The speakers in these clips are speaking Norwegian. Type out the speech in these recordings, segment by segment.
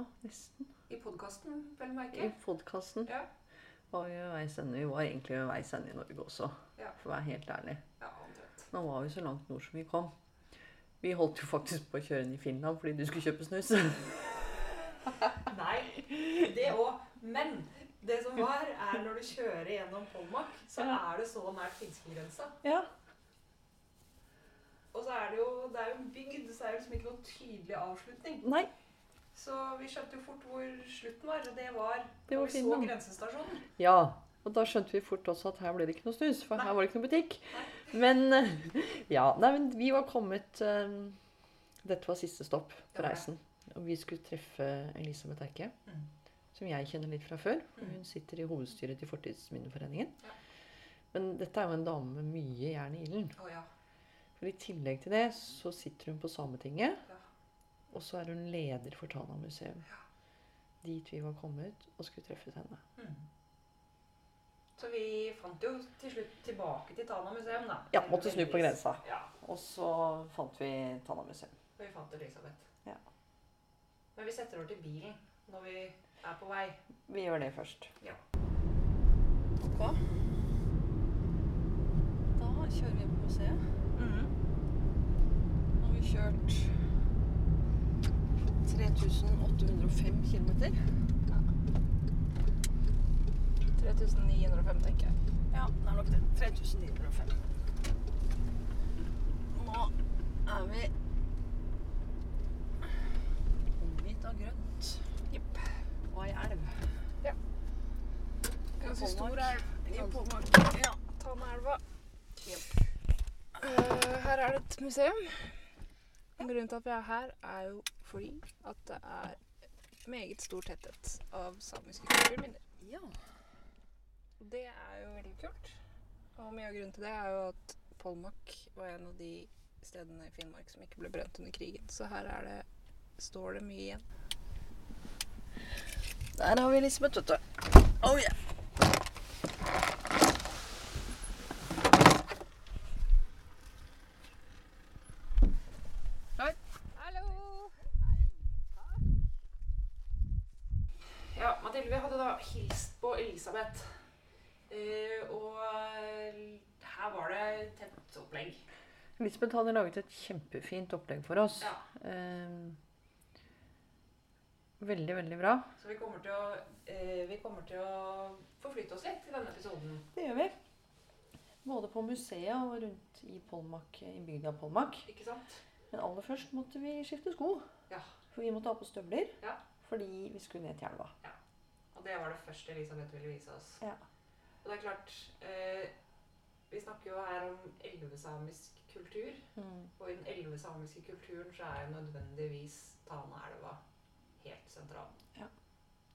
Ja, nesten. I podkasten, vel å I merke. podkasten Ja. var vi. Vi var egentlig ved veis ende i Norge også, Ja. for å være helt ærlig. ja, omtrent. Nå var vi så langt nord som vi kom. Vi holdt jo faktisk på å kjøre inn i Finland fordi du skulle kjøpe snus. Nei, det òg. Men det som var, er når du kjører gjennom Polmak, så Ja. er det så nært finskegrensa. Ja. Og så er det jo det er jo en bygd, så er det liksom ikke noen tydelig avslutning. Nei, Så vi skjønte jo fort hvor slutten var. og Det var Det var vi så Finland. grensestasjonen. Ja, og da skjønte vi fort også at her ble det ikke noe snus, for Nei. her var det ikke noe butikk. Men eh, ja, nei, men vi var kommet um, Dette var siste stopp på reisen. Og vi skulle treffe Elisabeth Erke, Mm. som jeg kjenner litt fra før. Mm. Hun sitter i hovedstyret til Fortidsminneforeningen. Ja. Men dette er jo en dame med mye jern i ilden. Oh, ja. For i tillegg til det så sitter hun på Sametinget, Ja. Og så er hun leder for Tana museum. Ja. Dit vi var kommet og skulle treffet henne. Mm. Så vi fant jo til slutt tilbake til Tana museum, da. Ja, måtte snu på grensa. Ja, Og så fant vi Tana museum. og vi fant Elisabeth. Ja. Men vi setter over til bilen når vi er på vei. Vi gjør det først. Ja. Ok. Da kjører vi på museet. Nå har vi kjørt 3805 km. 3905, tenker jeg. Ja, det er nok det. 3905. Nå er vi omgitt av grønt. Jepp. Og ei elv. Ganske stor elv i Påmark. Ja. Tanaelva. Eh, her er det et museum. Grunnen til at vi er her, er jo fordi at det er meget stor tetthet av samiske kulturminner. ja. Det er jo veldig kult. Og mye av grunnen til det er jo at Polmak var en av de stedene i Finnmark som ikke ble brent under krigen. Så her er det, står det mye igjen. Der har vi Elisabeth, vet du. Oh yeah. Hallo! Ja, Mathilde, vi hadde da hilst på Elisabeth. Eh, og eh, her var det tett opplegg. Elisabeth hadde laget et kjempefint opplegg for oss. Ja, Eh, veldig, veldig bra. Så vi kommer til å, eh, vi kommer til å forflytte oss litt i denne episoden. Det gjør vi. Både på museet og rundt i, Polmak, i bygda Polmak. Ikke sant? Men aller først måtte vi skifte sko. Ja. For vi måtte ha på støvler. Ja. Fordi vi skulle ned til elva. Og det var det første Elisabeth ville vise oss. Ja. Og det er klart eh, Vi snakker jo her om elvesamisk kultur. Og i den elvesamiske kulturen så er jo nødvendigvis Tanaelva helt sentral. Ja.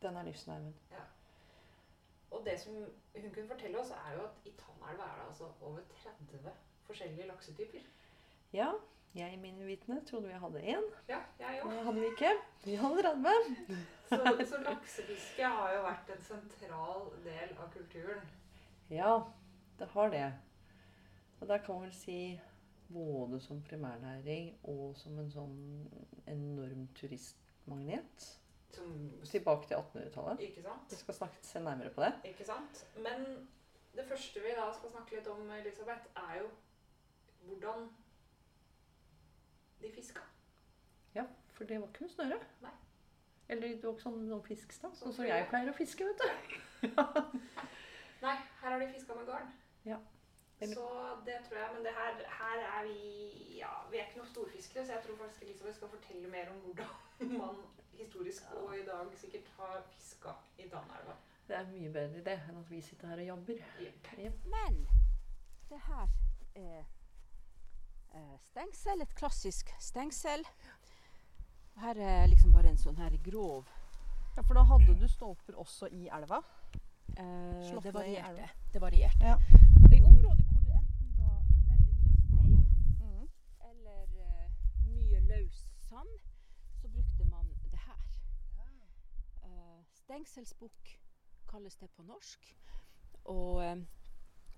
Den er livsnerven. Og det som hun kunne fortelle oss, er jo at i Tanaelva er det altså over 30 forskjellige laksetyper. Ja, jeg i mine vitne trodde vi hadde én. Ja, jeg òg. Det hadde vi ikke. Vi hadde 30. Så, så laksefiske har jo vært en sentral del av kulturen. Ja, det har det. Og der kan man vel si både som primærnæring og som en sånn enorm turistmagnet. Som, Tilbake til 1800-tallet. ikke sant? Vi skal snakke, se nærmere på det. Ikke sant? Men det første vi da skal snakke litt om, Elisabeth, er jo hvordan de fiska. For det var ikke noe snøre. Nei. Eller det har ikke sånn, sånn fiskestang, Sånn som jeg pleier å fiske, vet du. Nei, her har de fiska med garn. Ja. Eller- Så det tror jeg, men det her, her er vi Ja, vi er ikke noen storfiskere, så jeg tror faktisk Elisabeth skal fortelle mer om hvordan man historisk og i dag sikkert har fiska i Tanaelva. Det er mye bedre det enn at vi sitter her og jobber. Yep. Yep. Men det her er eh, stengsel, et klassisk stengsel. Her er liksom bare en sånn her grov Ja, For da hadde du stolper også i elva? eh, Det i varierte. elva. Det varierte. Ja. I områder hvor det enten var veldig mye stein Mm. eller uh, mye løs sand, så brukte man det her. Uh, stengselsbukk kalles det på norsk. Og eh,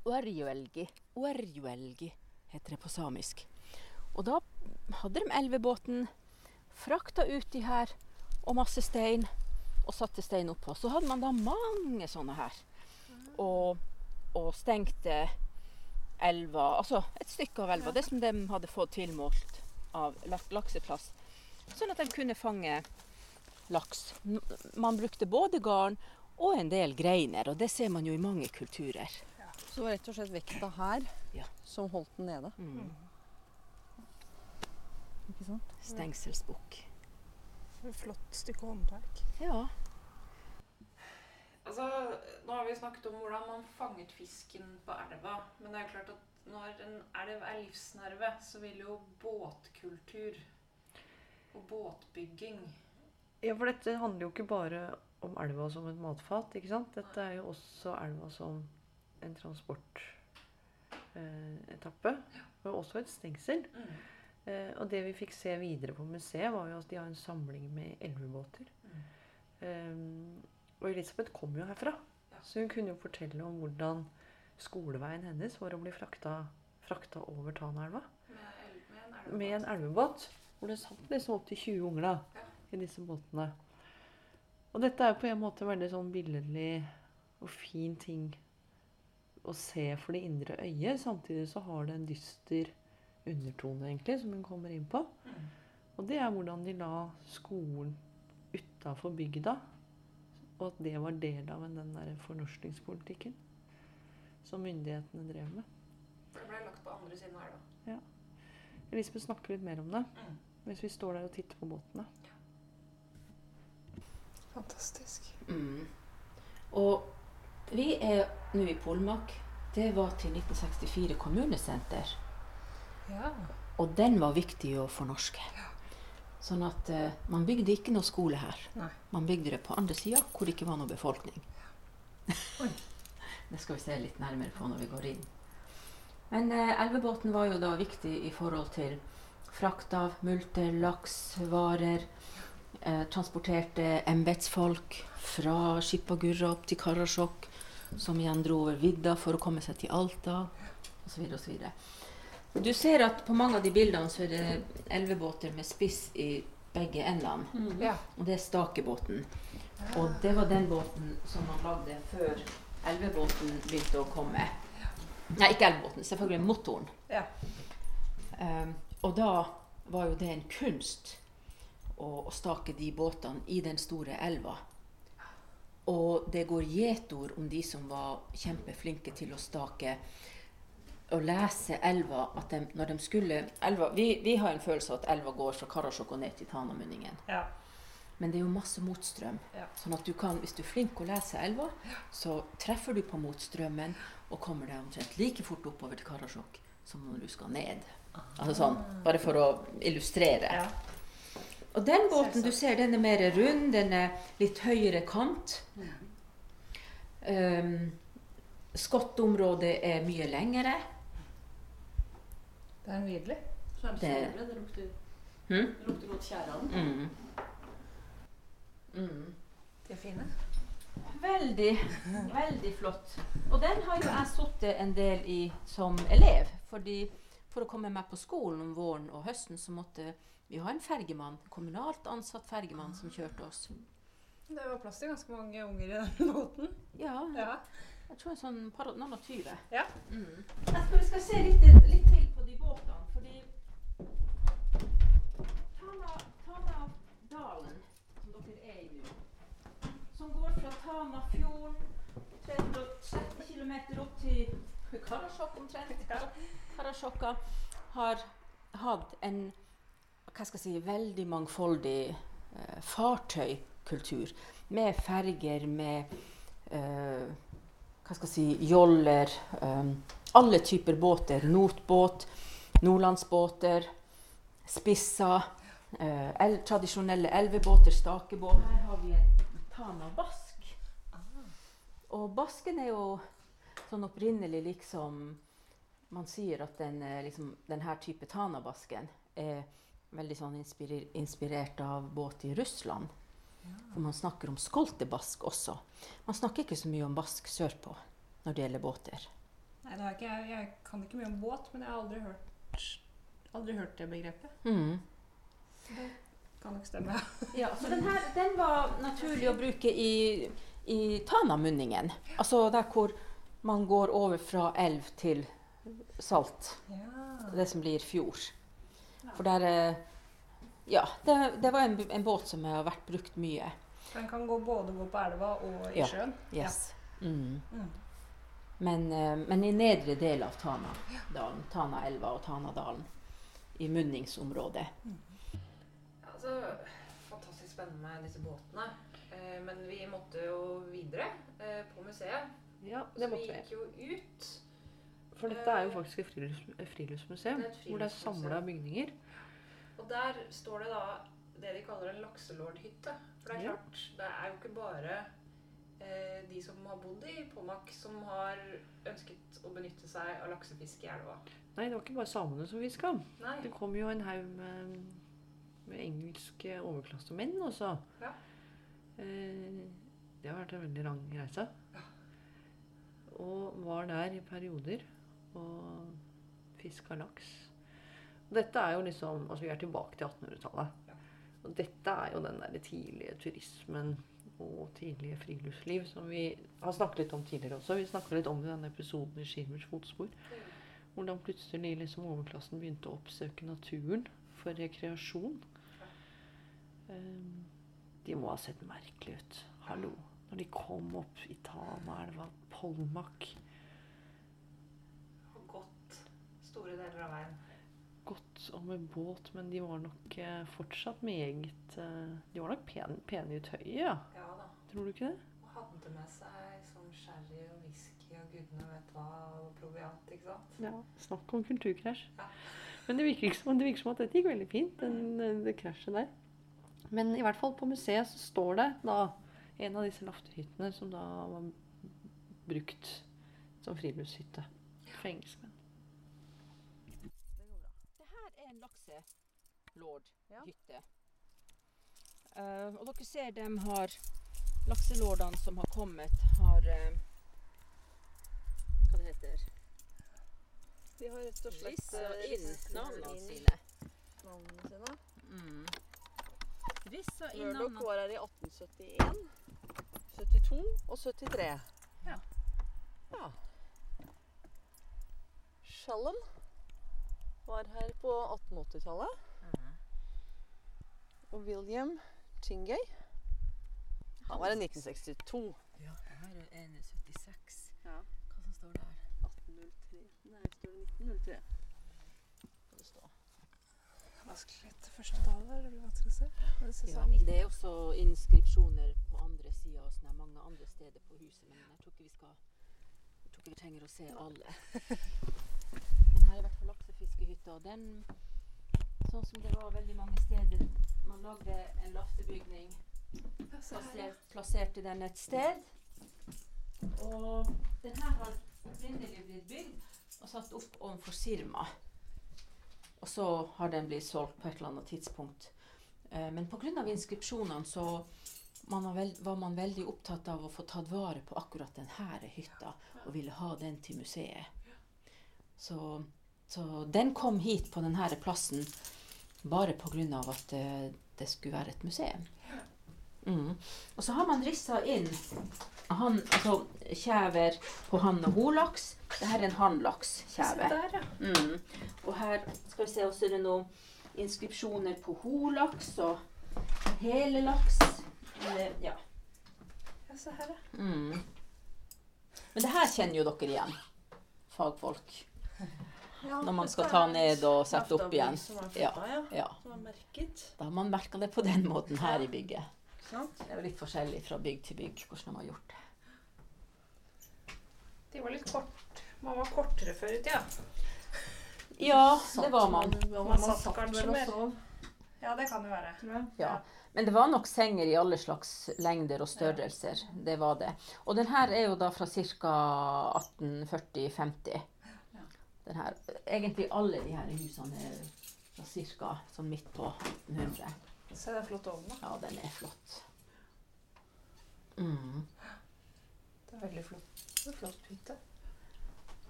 orjuelgi, orjuelgi heter det på samisk. Og da hadde de elvebåten, frakta ut de her og masse stein, og satte stein oppå. Så hadde man da mange sånne her. Og, og stengte elva, altså et stykke av elva, det som de hadde fått tilmålt av lakseplass. Sånn at de kunne fange laks. Man brukte både garn og en del greiner, og det ser man jo i mange kulturer. Så det var rett og slett vekta her Ja. som holdt den nede. Mm. Ikke sant? Stengselsbukk. Flott stykke håndverk. Ja. Altså, nå har vi snakket om hvordan man fanget fisken på elva. Men det er klart at når en elv er livsnerve, så vil jo båtkultur og båtbygging Ja, for dette handler jo ikke bare om elva som et matfat, ikke sant? Dette er jo også elva som en transportetappe. og også et stengsel. mm. Eh, og det vi fikk se videre på museet, var jo at de har en samling med elvebåter. Um, og Elisabeth kom jo herfra, så hun kunne jo fortelle om hvordan skoleveien hennes var å bli frakta, frakta over Tanaelva med, med en elvebåt. Hvor det satt liksom opptil 20 unger da, Ja. i disse båtene. Og dette er på en måte veldig sånn billedlig og fin ting å se for det indre øyet. Samtidig så har det en dyster undertone, egentlig, som hun kommer inn på. Og det er hvordan de la skolen utafor bygda. Og at det var del av den der fornorskningspolitikken som myndighetene drev med. For det ble lagt på andre siden av elva. Elisabeth snakker litt mer om det Mm. hvis vi står der og titter på båtene. Fantastisk. Mm. Og vi er nå i Polmak. Det var til 1964 kommunesenter. Ja. Og den var viktig å fornorske. Sånn at uh, man bygde ikke noe skole her. Nei. Man bygde det på andre sida, hvor det ikke var noe befolkning. det skal vi se litt nærmere på når vi går inn. Men uh, elvebåten var jo da viktig i forhold til frakt av multer, laks, varer. Eh, transporterte embetsfolk fra Skipagurra opp til Karasjok, som igjen dro over vidda for å komme seg til Alta, osv. osv. Du ser at på mange av de bildene så er det elvebåter med spiss i begge endene. Ja. Og det er stakebåten. Og det var den båten som man lagde før elvebåten begynte å komme. Nei, ikke elvebåten, selvfølgelig motoren. Ja. Um, og da var jo det en kunst å, å stake de båtene i den store elva. Og det går gjetord om de som var kjempeflinke til å stake og lese elva at de, når de skulle elva, vi, vi har en følelse av at elva går fra Karasjok og ned til Tanamunningen. Ja. Men det er jo masse motstrøm. Ja. Sånn at du kan, hvis du er flink å lese elva, så treffer du på motstrømmen og kommer deg omtrent like fort oppover til Karasjok som når du skal ned. Altså sånn, Bare for å illustrere. Ja. Og den båten du ser, den er mer rund, den er litt høyere kant. Um, skottområdet er mye lengre. Det er nydelig. Så er det Det- det lukter, hmm? det lukter godt tjære av den. Mm. Mm. De er fine. Veldig, veldig flott. Og den har jo jeg sittet en del i som elev. fordi For å komme meg på skolen om våren og høsten så måtte vi ha en fergemann, kommunalt ansatt fergemann som kjørte oss. Det var plass til ganske mange unger i den båten. Ja, Ja. jeg tror en sånn par, noen og tyve. Ja. Mm. Jeg tror vi skal se litt, litt til de båtene, fordi Tana, Tanadalen, som dere er i nå, som går fra Tanafjorden 330 km opp til Karasjok omtrent. Karasjokka har hatt en hva skal jeg si, veldig mangfoldig eh, fartøykultur. Med ferger, med eh, hva skal jeg si, joller. eh, alle typer båter. Notbåt, nordlandsbåter, spisser. eh, el tradisjonelle elvebåter, stakebåt. Her har vi en Tana Bask. Og basken er jo sånn opprinnelig liksom Man sier at den, eh, liksom, denne type Tanabasken er veldig sånn inspirer, inspirert av båt i Russland. For man snakker om skoltebask også. Man snakker ikke så mye om bask sørpå når det gjelder båter. Nei, det har ikke, jeg, jeg kan ikke mye om båt, men jeg har aldri hørt, aldri hørt det begrepet. Mm. Kan nok stemme. Ja, så den her den var naturlig å bruke i, i Tanamunningen. Altså der hvor man går over fra elv til salt. Ja. Det som blir fjord. For der eh, Ja, det, det var en, en båt som har vært brukt mye. Den kan gå både gå på elva og i Ja. sjøen. Yes. Mm. Mm. Men, eh, men i nedre del av Tanadalen, Tanaelva og Tanadalen, i munningsområdet. Altså, fantastisk spennende med disse båtene. Eh, men vi måtte jo videre eh, på museet. Ja, det måtte vi Så vi. gikk jo ut. For dette er jo faktisk et frilufts- friluftsmuseum. Et Hvor det er friluftsmuseum. samla bygninger. Og der står det da det de kaller en lakselordhytte. For det er Ja. det er jo ikke bare de som har bodd i Pomak, som har ønsket å benytte seg av laksefiske i elva. Nei, det var ikke bare samene som fiska. Det kom jo en haug med, med engelske overklassemenn også. Ja. Eh, det har vært en veldig lang reise. Og var der i perioder og fiska laks. Dette er jo liksom Altså, vi er tilbake til 1800-tallet. Ja. Og dette er jo den der tidlige turismen og tidlige friluftsliv som vi har snakket litt om tidligere også. Vi snakka litt om det i denne episoden i Skirmers fotspor. Hvordan plutselig liksom overklassen begynte å oppsøke naturen for rekreasjon. Um, De må ha sett merkelig ut. Hallo. Når de kom opp i Tanaelva, Polmak. og gått store deler av veien. Godt og med båt, men de var nok eh, fortsatt meget eh, De var nok pen, pene i tøyet, ja. Ja da. Tror du ikke det? Og hadde med seg sånn sherry og whisky og gudene vet hva og proviant, ikke sant? Ja. Snakk om kulturkrasj. Ja. Men det virker, som, det virker som at dette gikk veldig fint, den, eh, det krasjet der. Men i hvert fall på museet så står det da en av disse lafterhyttene som da var brukt som friluftshytte for engelskmenn. Det her er en lakselordhytte. Uh, og dere ser dem har Lakselordene som har kommet, har uh, Hva det heter De har rett og slett Rissa eh, inn navnene sine. navnene sine. Mm. Rissa inn Murdoch navnene var her i 1871, 72 og 73. Ja. ja. Shalom var her på 1880-tallet. Og William Chingay han var i 1962. Ja, her er en 76. Ja. Hva som står der? 1803. Nei, står det 1903? Skal det stå. Vanskelig litt første tallet. Det blir vanskelig å se. Det Ja, det er også inskripsjoner på andre sida og sånn mange andre steder på huset, men jeg tror ikke vi skal Jeg tror ikke vi trenger å se alle. Men her er i hvert fall laksefiskehytta, og den Sånn som det var veldig mange steder Man lagde en laftebygning, plassert, plasserte den et sted. Og den her har opprinnelig blitt bygd og satt opp overfor Sirma. Og så har den blitt solgt på et eller annet tidspunkt. Eh, men pga. inskripsjonene så man var, veld, var man veldig opptatt av å få tatt vare på akkurat denne hytta, og ville ha den til museet. Så, så den kom hit på denne plassen bare pga. at eh, det skulle være et museum. Mm. Og så har man rissa inn han, altså, kjever på hann- og holaks. Dette er en hannlakskjeve. ja. Mm. Og her skal vi se, også er det noen inskripsjoner på holaks og hele laks. Eller, ja. ja. Se her, ja. Mm. Men det her kjenner jo dere igjen, fagfolk. Ja, Når man skal ta ned og sette opp igjen. Som er Ja. ja. Ja, Som er merket. Da har man merka det på den måten her i bygget. Sant? Det er jo litt forskjellig fra bygg til bygg hvordan de har gjort det. De var litt kort. Man var kortere før i tida. Ja, det var man. Man Man satt kanskje mer. Ja, det kan jo være. tror. Ja. Men det var nok senger i alle slags lengder og størrelser. Det var det. Og den her er jo da fra ca. 1840-50. Den her, egentlig alle de her husene er fra ca. sånn midt på 1800. Se den flotte ovnen. da. Ja, den er flott. Mm. Det er veldig flott. Det er flott hytte.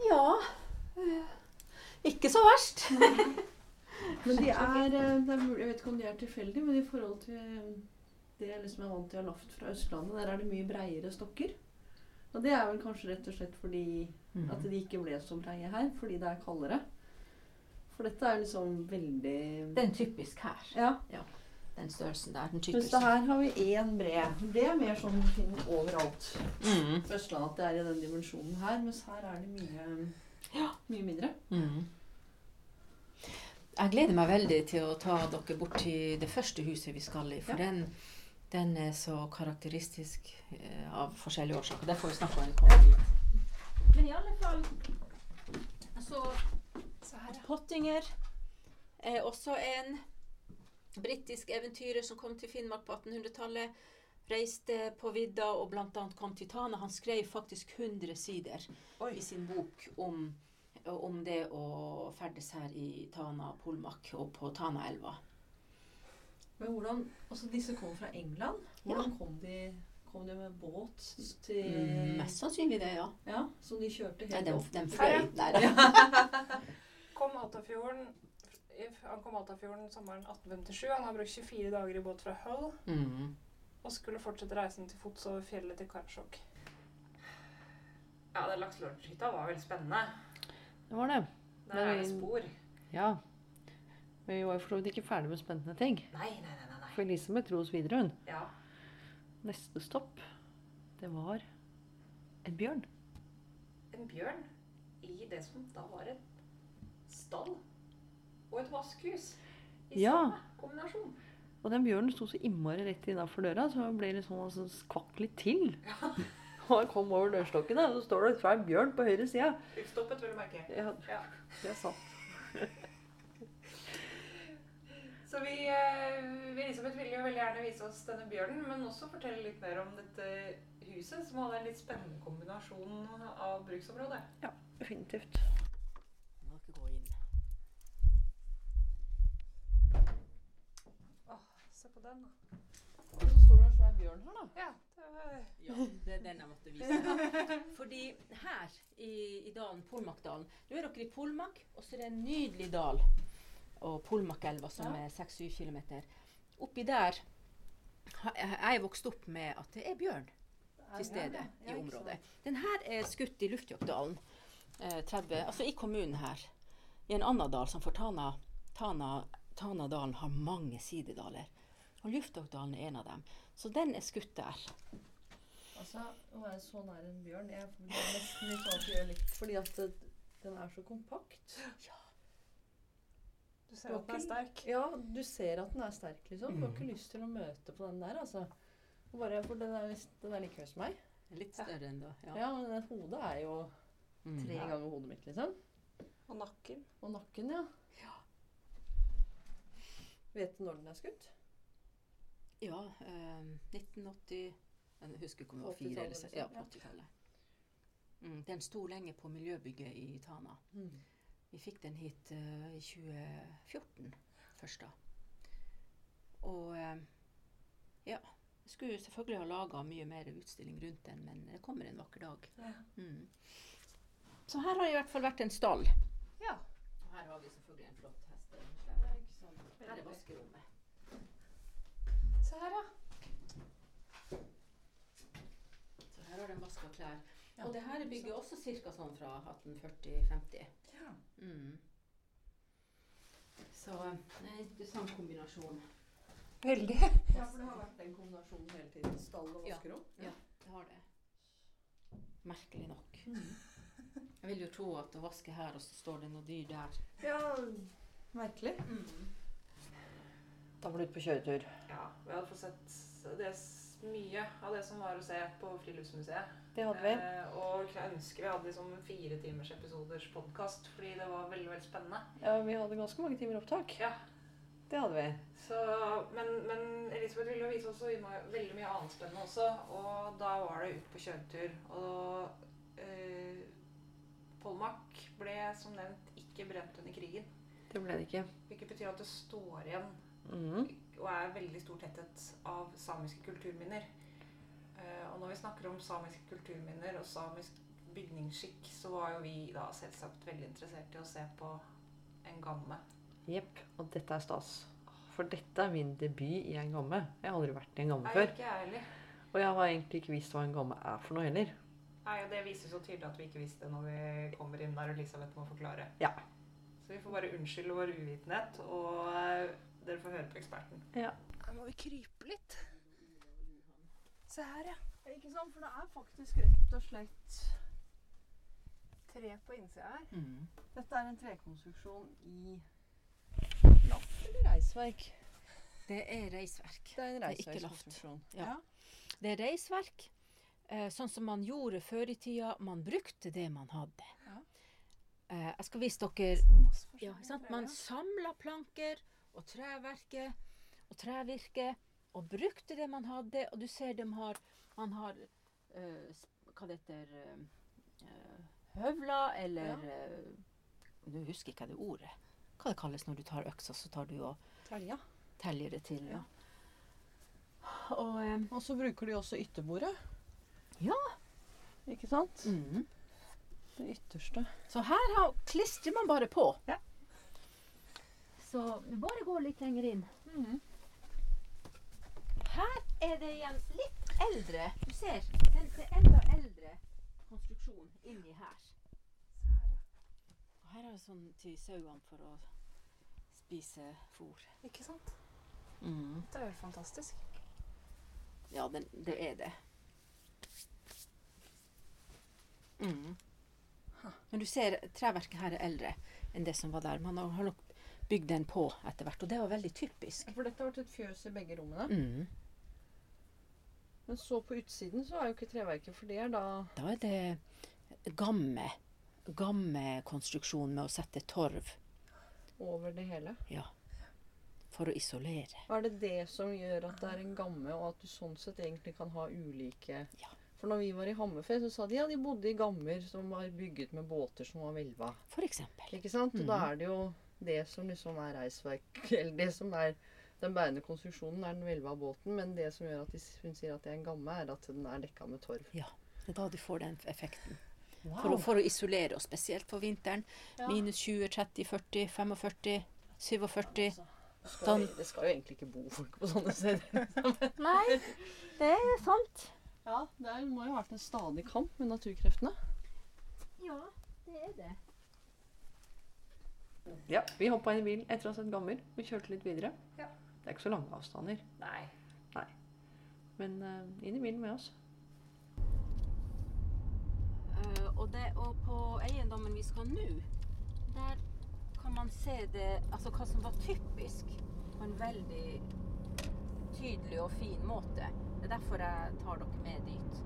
Ja eh, Ikke så verst. Men de er, eh, det er mulig, Jeg vet ikke om de er tilfeldige, men i forhold til det jeg liksom er vant til å ha fra Østlandet, der er det mye breiere stokker. Og det er vel kanskje rett og slett fordi Mm. at de ikke ble så breie her, fordi det er kaldere. For dette er liksom veldig Den typisk her. Ja. Den størrelsen der. Den typiske. det her har vi én bred. Det er mer sånn du finner overalt. Mm. På Østlandet at det er i den dimensjonen her, mens her er det mye, mye mindre. Mm. Jeg gleder meg veldig til å ta dere bort til det første huset vi skal i. For Ja. den, den er så karakteristisk eh, av forskjellige årsaker. Det får vi snakke om kommer. Men i alle fall Så her, ja. Pottinger er også en britisk eventyrer som kom til Finnmark på 1800-tallet. Reiste på vidda og bl.a. kom til Tana. Han skrev faktisk 100 sider i sin bok om, om det å ferdes her i Tana, Polmak og på Tanaelva. Men hvordan Altså, disse kom fra England. Hvordan kom de Kom de med båt til Mm, Mest sannsynlig det, ja. Ja, Som de kjørte Nei, helt den, opp den til- fløy. der. Ja. Kom Altafjorden Han kom Altafjorden sommeren 1857. Han har brukt 24 dager i båt fra Hull Mm. og skulle fortsette reisen til fots over fjellet til Karasjok. Ja, den lakselorthytta var veldig spennende. Det var det. Der er det spor. Ja. Vi var jo for så vidt ikke ferdig med spennende ting. Nei, nei, nei. nei. For Elisabeth dro oss videre, hun. Ja. Neste stopp, det var en bjørn. En bjørn i det som da var et stall og et vaskehus. I Ja. samme kombinasjon. Og den bjørnen sto så innmari rett innafor døra, så hun ble liksom altså, skvakk litt til. Ja. Og jeg kom over dørstokken, og så står det en svær bjørn på høyre side. Utstoppet, vil du merke. Ja, Ja. det er sant. Så vi, eh, vi Elisabeth ville jo veldig gjerne vise oss denne bjørnen, men også fortelle litt mer om dette huset, som hadde en litt spennende kombinasjon av bruksområde. Definitivt. Må ikke gå inn. Se på den, da. Og så står det en svær bjørn her, da. Ja, det var Ja, det er den jeg måtte vise. Fordi her i, i dalen, Polmakdalen Nå er dere i Polmak, og så er det en nydelig dal. Og Polmakelva som Ja. er 6-7 km. Oppi der har- Jeg er vokst opp med at det er bjørn til stede i området. Den her er skutt i Luftjokkdalen, eh, 30, altså i kommunen her. I en annen dal som for Tana, Tana, Tanadalen har mange sidedaler. Og Luftjokkdalen er en av dem. Så den er skutt der. Altså, å være så nær en bjørn Jeg blir nesten litt sånn at gjør litt Fordi at den er så kompakt. Du ser at den er sterk. Ja, du ser at den er sterk, liksom. Du har ikke lyst til å møte på den der, altså. Bare, for den er, den er like høy som meg. Litt større enn da. Ja, Ja. men det hodet er jo Mm. tre ganger hodet mitt, liksom. Og nakken. Og nakken, ja. Vet du når den er skutt? Ja, eh, 1980 Jeg husker ikke om det var fire eller seks. Ja, på 80-tallet. Mm, den sto lenge på miljøbygget i Tana. Vi fikk den hit eh, i 2014 først da. Og uh, ja, jeg skulle selvfølgelig ha laga mye mer utstilling rundt den, men det kommer en vakker dag. Ja. Mm. Så her har det i hvert fall vært en stall. Ja. Og her har vi selvfølgelig en flott hest. Her er vaskerommet. Se her, ja. Så her har de vaska klær. Ja. Og det her er bygget også ca. sånn fra 1840-50. Ja. Mm. Så det er en interessant kombinasjon. Veldig. Ja, for det har vært den kombinasjonen hele tiden. Stall og Ja. vaskerom. Ja, det har det. Merkelig nok. Jeg vil jo tro at å vaske her, og så står det noe dyr der. Ja, merkelig. Da var du ute på kjøretur. Ja, vi hadde fått sett det, mye av det som var å se på Friluftsmuseet. Det hadde vi. Eh, og jeg kunne ønske vi hadde liksom fire timers episoders podkast, fordi det var veldig veldig spennende. Ja, vi hadde ganske mange timer opptak. Ja, Det hadde vi. så, men, men Elisabeth ville vise oss veldig mye annet spennende også, og da var det ut på kjøretur. Og eh, Polmak ble som nevnt ikke brent under krigen. Det ble det ikke. Hvilket betyr at det står igjen Mhm. og er veldig stor tetthet av samiske kulturminner. Eh, og når vi snakker om samiske kulturminner og samisk bygningsskikk, så var jo vi da selvsagt veldig interessert i å se på en gamme. Jepp. Og dette er stas. For dette er min debut i en gamme. Jeg har aldri vært i en gamme før. ikke heller. Og jeg har egentlig ikke visst hva en gamme er for noe heller. Nei, og Det viser så tydelig at vi ikke visste når vi kommer inn der og Elisabeth må forklare. Ja. Så vi får bare unnskylde vår uvitenhet, og eh, dere får høre på eksperten. Ja. Her må vi krype litt. Se her, ja. Ikke sant? For det er faktisk rett og slett Tre på innsida her. Mm. Dette er en trekonstruksjon i lapp eller reisverk. Det er reisverk. Det er en er ikke reisverkskonstruksjon. Ja. Det er reisverk, eh, sånn som man gjorde før i tida. Man brukte det man hadde. Ja. Eh, jeg skal vise dere ja, sant? Man ja. samla planker og treverket og trevirket og brukte det man hadde. Og du ser de har Man har eh, hva det heter eh, Høvler eller eh, Nå husker ikke jeg det ordet. Hva det kalles når du tar øksa, så tar du og Telja. teller det til. Ja. Ja. Og eh, Og så bruker de også ytterbordet. Ja. Ikke sant? mm. Det ytterste. Så her klistrer man bare på. Ja. Så bare går litt lenger inn. Mm. Her er det igjen litt eldre. Du ser, den er enda eldre konstruksjon inni her. Og her er det sånn til sauene for å spise fôr. Ikke sant? Mm. Det er jo fantastisk. Ja, den, det er det. Mm. Men du ser, treverket her er eldre enn det som var der. Man har, har nok bygd den på etter hvert, og det var veldig typisk. For dette har vært et fjøs i begge rommene. Mm. Men så på utsiden så er jo ikke treverket, for det er da Da er det gamme, gamme konstruksjon med å sette torv over det hele. Ja. for å isolere. Er det det som gjør at det er en gamme, og at du sånn sett egentlig kan ha ulike Ja. For når vi var i Hammerfest, så sa de ja, de bodde i gammer som var bygget med båter som var hvelva. For eksempel. Ikke sant? Og da Mhm. er det jo det som liksom er reisverk Eller det som er den bærende konstruksjonen, er den hvelva båten. Men det som gjør at de, hun sier at det er en gamme, er at den er dekka med torv. Ja, Det er da du får den effekten. Wow. For, å, for å isolere oss, spesielt for vinteren. Ja. Minus 20, 30, 40, 45, 47. Altså, det, skal Sånn. jo, det skal jo egentlig ikke bo folk på sånne steder. Nei, det er sant. Ja, det er, må jo ha vært en stadig kamp med naturkreftene. Ja, det er det. Ja, vi hoppa inn i bilen etter å ha sett gammer. Vi kjørte litt videre. Ja. Det er ikke så lange avstander, Nei. men uh, inn i bilen med oss. Uh, og, det, og på eiendommen vi skal nå, der kan man se det, altså hva som var typisk på en veldig tydelig og fin måte. Det er derfor jeg tar dere med dit.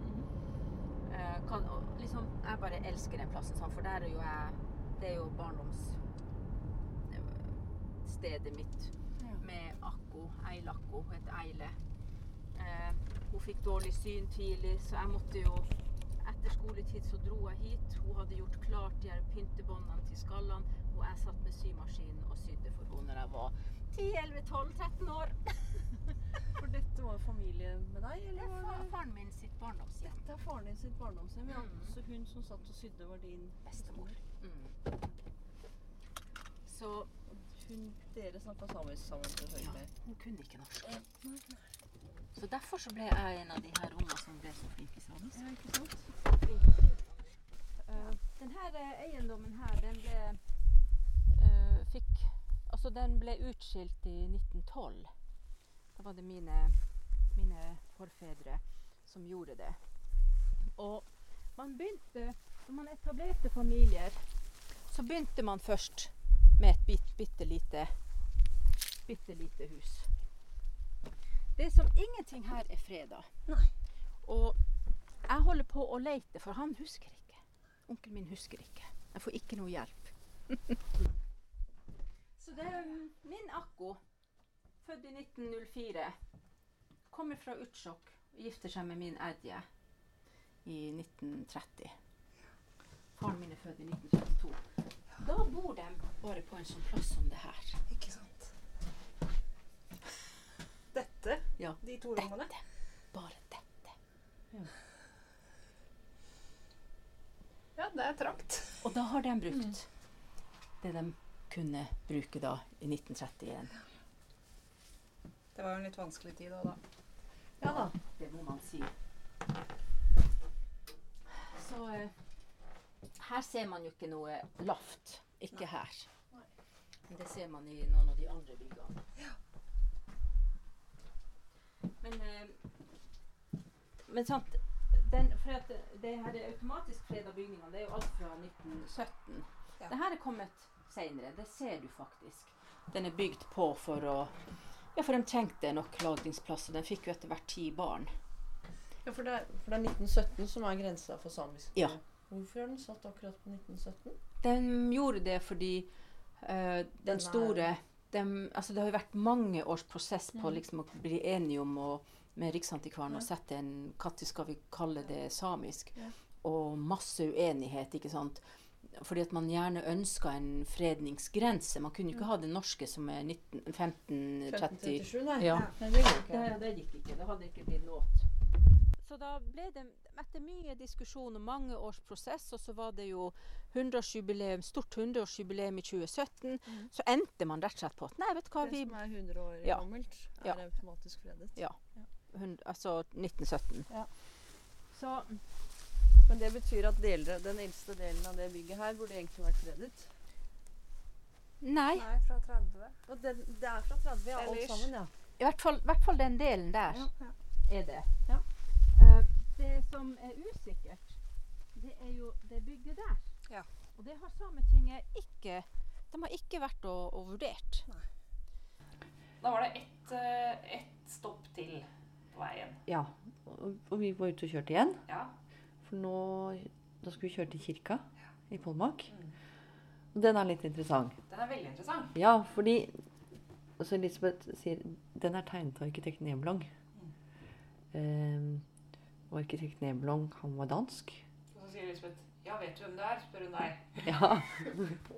Eh, kan, og liksom, jeg bare elsker den plassen, sånn, for der er jo jeg Det er jo barndomsstedet mitt Ja. med Akko. Eilakko. Heter Eile. Eh, hun fikk dårlig syn tidlig, så jeg måtte jo Etter skoletid så dro jeg hit. Hun hadde gjort klart de her pyntebåndene til skallene, og jeg satt med symaskinen og sydde for henne når jeg var 10-11-12-13 år. For dette var familie med deg, Det eller er var faren min sitt barndomshjem. Dette er faren din sitt barndomshjem, ja. Mm. Så hun som satt og sydde, var din Bestemor. Mm. Så Hun, dere snakka samisk sammen, selvfølgelig. hun kunne ikke norsk. Så derfor så ble jeg en av de her ungene som ble så flinke i samisk. Ja, ikke sant? Uh, denne eiendommen her, den ble uh, fikk Altså, den ble utskilt i 1912. Da var det mine, mine forfedre som gjorde det. Og man begynte Når man etablerte familier, så begynte man først med et bit, bitte lite bitte lite hus. Det er som ingenting her er freda. Og jeg holder på å leite, for han husker ikke. Onkelen min husker ikke. Jeg får ikke noe hjelp. Så det er min akko, født i 1904, kommer fra Utsjok og gifter seg med min Edje i 1930. Faren min er født i 1972. Da bor de bare på en sånn plass som det her. Ikke sant? Dette? Ja. De to rommene? Dette. Bare dette. Ja, det er trangt. Og da har de brukt det de kunne bruke da i 1931. Det var jo en litt vanskelig tid òg, da. Ja da. Det må man si. Så eh, her ser man jo ikke noe laft. Ikke her. Men det ser man i noen av de andre byggene. Men, eh, men sant den, for at det her er automatisk freda bygninger, det er jo alt fra 1917. Ja. Det her er kommet senere. Det ser du faktisk. Den er bygd på for å Ja, for de trengte nok lagringsplasser. Den fikk jo etter hvert ti barn. Ja, for det, for det er 1917 som er grensa for samisk. Ja. Hvorfor er den satt akkurat på 1917? De gjorde det fordi uh, den Den store dem, altså Det har jo vært mange års prosess på Mhm. liksom å bli enige om å, med Riksantikvaren Ja. å sette en Når skal vi kalle det samisk? Ja. Og masse uenighet, ikke sant. Fordi at man gjerne ønska en fredningsgrense. Man kunne jo ikke ha det norske som er 19, 15, 1537, nei. Ja. Nei, det går ikke. det, det gikk ikke. Det hadde ikke blitt nådd. Så da ble det, etter mye diskusjon og mange års prosess, og så var det jo 100-årsjubileum, stort 100-årsjubileum i 2017, så endte man rett og slett på at nei, vet du hva, vi Det som er 100 år Ja. gammelt, er Ja. automatisk fredet. Ja. hund- Altså 1917. Ja. Så Men det betyr at deler, den eldste delen av det bygget her burde egentlig vært fredet. nei, Nei, fra 30. Og det, det er fra 30, ja, alt sammen, ja. i hvert fall, hvert fall den delen der Ja, ja. er det. Ja. Eh, det som er usikkert, det er jo det bygget der. Ja. Og det har Sametinget ikke De har ikke vært og, og vurdert. Da var det ett et stopp til på veien. Ja. Og, og vi var ute og kjørte igjen. Ja. For nå Da skulle vi kjøre til kirka i Polmark. Mm. Og den er litt interessant. Den er veldig interessant. Ja, fordi altså Elisabeth sier den er tegnet av arkitekt Mm. Ehm, og arkitekt Nebelong, han var dansk. Og så sier Elisabeth Ja, vet du hvem det er? spør hun deg. Ja,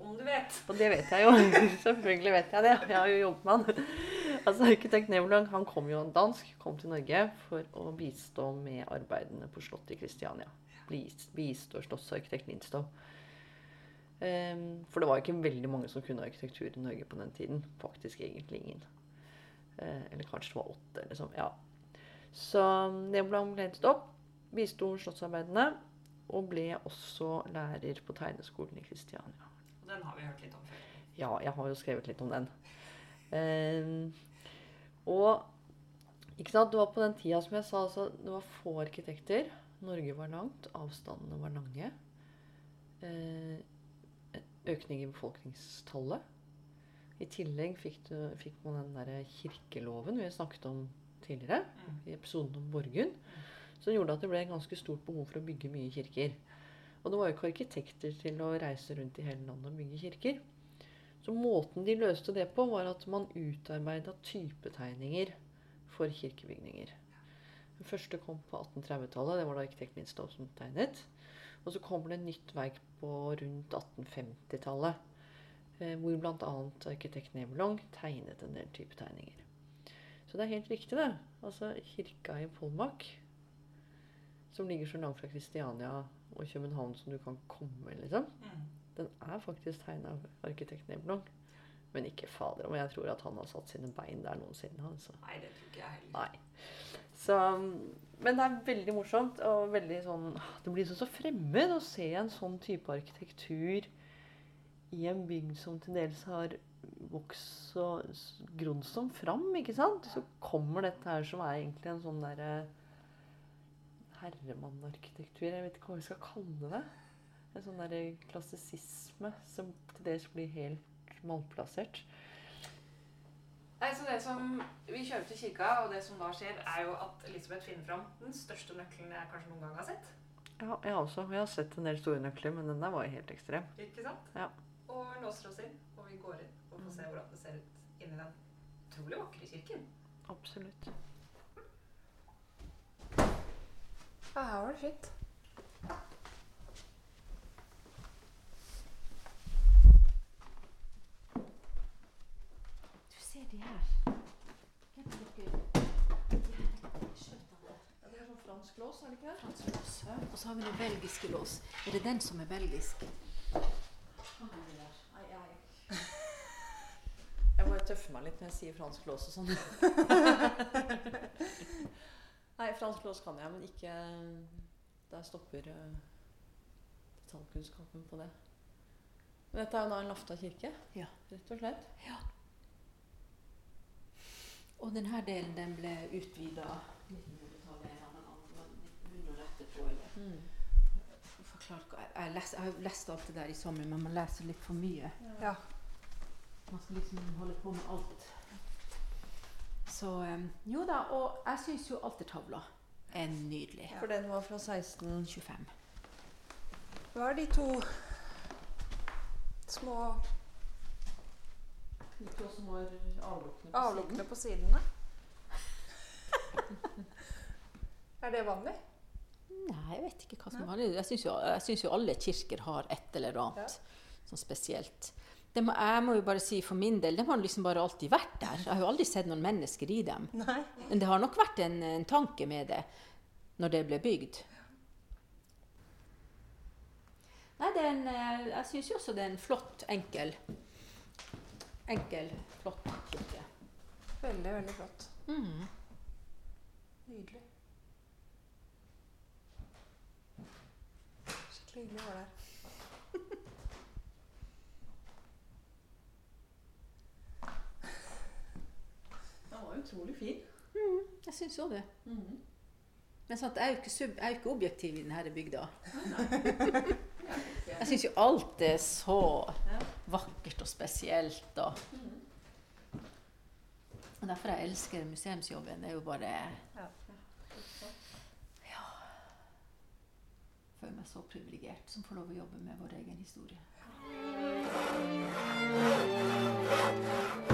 Om du vet. og det vet jeg jo. Selvfølgelig vet jeg det. Jeg har jo jobbet med han. Altså, Arkitekt Nebelong han kom jo dansk, kom til Norge for å bistå med arbeidene på Slottet i Kristiania. Bis- Bistå slottsarkitekt Lindstow. Um, for det var ikke veldig mange som kunne arkitektur i Norge på den tiden. Faktisk egentlig ingen. Uh, eller kanskje det var åtte. sånn. Ja. Så det ble hentet opp, bisto slottsarbeidene, og ble også lærer på tegneskolen i Kristiania. Og den har vi hørt litt om før. Ja, jeg har jo skrevet litt om den. Ehm, og ikke sant, det var på den tida som jeg sa, altså, det var få arkitekter. Norge var langt, avstandene var lange. Eh, økning i befolkningstallet. I tillegg fikk, du, fikk man den der kirkeloven vi snakket om tidligere, i episoden om Borgund, som gjorde at det ble en ganske stort behov for å bygge mye kirker. Og det var jo ikke arkitekter til å reise rundt i hele landet og bygge kirker. Så måten de løste det på, var at man utarbeida typetegninger for kirkebygninger. Den første kom på 1830-tallet. Det var det arkitekt Lindstov som tegnet. Og så kommer det et nytt verk på rundt 1850-tallet. Eh, hvor bl.a. arkitekt Nebelong tegnet en del typetegninger. Så det er helt riktig, det. Altså kirka i Polmak, som ligger så langt fra Kristiania og København som du kan komme, liksom. Mm. Den er faktisk tegna av arkitekt Nebelong. Men ikke fader om jeg tror at han har satt sine bein der noensinne. Altså. Nei, det tror ikke jeg heller. Så, men det er veldig morsomt og veldig sånn Det blir så, så fremmed å se en sånn type arkitektur i en bygd som til dels har vokst og grodd som fram, ikke sant? Så kommer dette her som er egentlig en sånn derre herremannarkitektur. Jeg vet ikke hva vi skal kalle det. En sånn derre klassisisme som til dels blir helt malplassert. Nei, så det som Vi kjører til kirka, og det som da skjer, er jo at Elisabeth finner fram den største nøkkelen jeg kanskje noen gang har sett. Ja, jeg også. Jeg har sett en del store nøkler, men den der var helt ekstrem. Ikke sant? Ja. Og låser oss inn, og vi går inn og får se hvordan det ser ut inni den utrolig vakre kirken. Absolutt. Ja, her var det fint. Du ser de her. Hvem er dere? De her skjøtene. Ja, det er sånn fransk lås, er det ikke det? Fransk lås. Og så har vi den belgiske lås. Er det den som er belgisk? Hva er det der? Nei, jeg tøffe meg litt når jeg sier fransk lås og sånn. Nei, fransk lås kan jeg, men ikke Der stopper uh, detaljkunnskapen på det. Men dette er jo da en Lafta kirke, Ja. rett og slett. Ja. Og denne delen den ble utvida 1900-tallet en eller annen gang, 1900 etterpå. Eller. Mm. Jeg, jeg, les, jeg har lest alt det der i sommer, men man leser litt for mye. Ja. Man skal liksom holde på med alt. Så jo da, og jeg syns jo altertavla er nydelig. For den var fra 1625. Hva er de to små De to små avlukkene på avlukkene på sidene? er det vanlig? Nei, jeg vet ikke hva som er vanlig. Jeg syns jo, jo alle kirker har et eller annet sånn spesielt. Det må, jeg må jo bare si for min del, de har liksom bare alltid vært der. Jeg har jo aldri sett noen mennesker i dem. Nei. Men det har nok vært en, en tanke med det når det ble bygd. Nei, det er en, eh, jeg syns jo også det er en flott, enkel Enkel, flott kirke. Veldig, veldig flott. Mm. Nydelig. Skikkelig hyggelig å være der. Utrolig fin. Jeg syns òg det. Mhm. Men sant, jeg er jo ikke, sub, jeg er jo ikke objektiv i denne bygda. Jeg syns jo alt er så vakkert og spesielt. Og, Mhm. og derfor jeg elsker museumsjobben. Det er jo bare Ja. Føler meg så privilegert som får lov å jobbe med vår egen historie. Da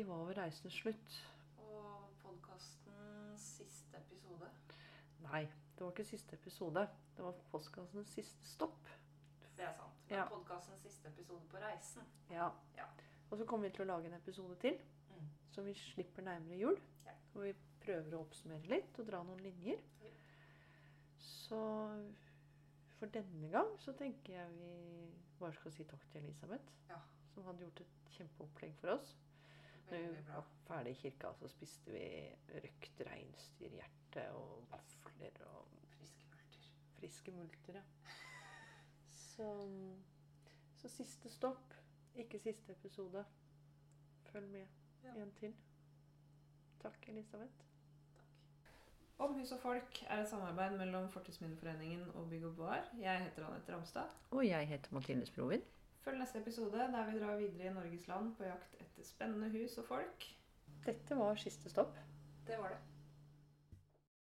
Vi var ved reisens slutt. Og podkastens siste episode. Nei, det var ikke siste episode. Det var postkassens siste stopp. Det er sant. Men Ja. podkastens siste episode på reisen. Ja. Ja. Og så kommer vi til å lage en episode til, Mm. som vi slipper nærmere jul. Ja. Hvor vi prøver å oppsummere litt og dra noen linjer. Ja. Så for denne gang så tenker jeg vi bare skal si takk til Elisabeth, Ja. som hadde gjort et kjempeopplegg for oss. Når vi var ferdig i kirka, så spiste vi røkt reinsdyrhjerte og vafler og Friske multer. friske multer, ja. Så, så siste stopp, ikke siste episode. Følg med. Ja. En til. Takk, Elisabeth. Om hus og folk er et samarbeid mellom Fortidsminneforeningen og Bygg og Bar. Jeg heter Anette Ramstad. Og jeg heter Mathilde Sprovin. Følg neste episode der vi drar videre i Norges land på jakt etter spennende hus og folk. Dette var siste stopp. Det var det.